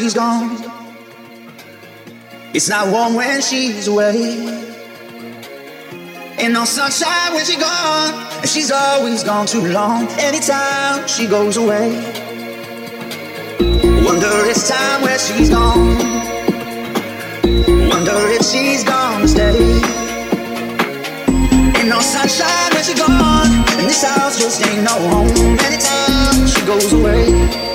She's gone. It's not warm when she's away. Ain't no sunshine when she's gone. And she's always gone too long. Anytime she goes away. Wonder it's time where she's gone. Wonder if she's gonna stay. Ain't no sunshine when she's gone. And this house just ain't no home. Anytime she goes away.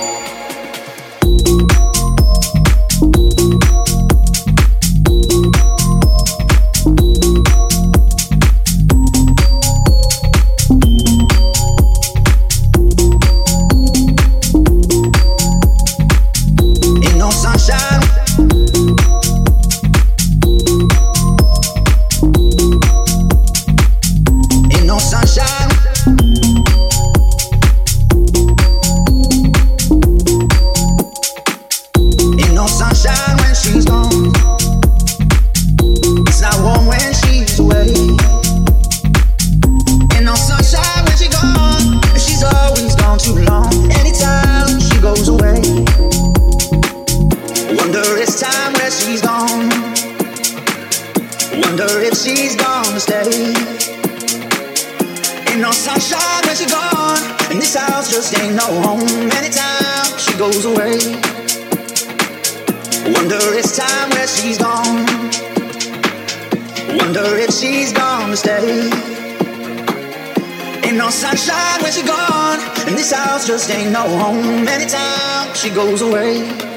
this house just ain't no home. Anytime she goes away.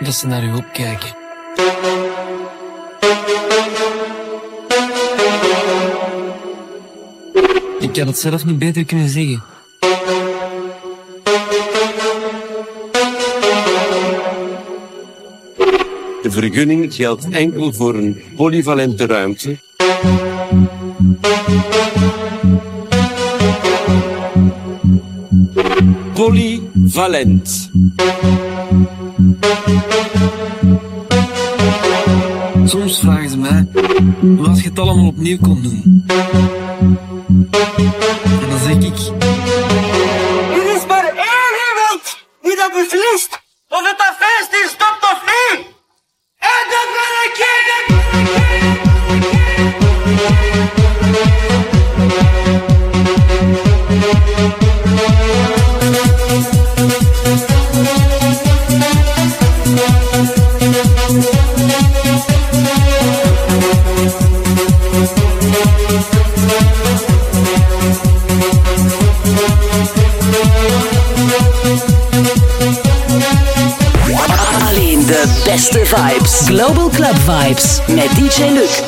Dat ze naar u opkijken. Ik had het zelf niet beter kunnen zeggen. De vergunning geldt enkel voor een polyvalente ruimte. Polyvalent. Soms vragen ze mij wat je het allemaal opnieuw kon doen. Global Club Vibes met DJ Luc.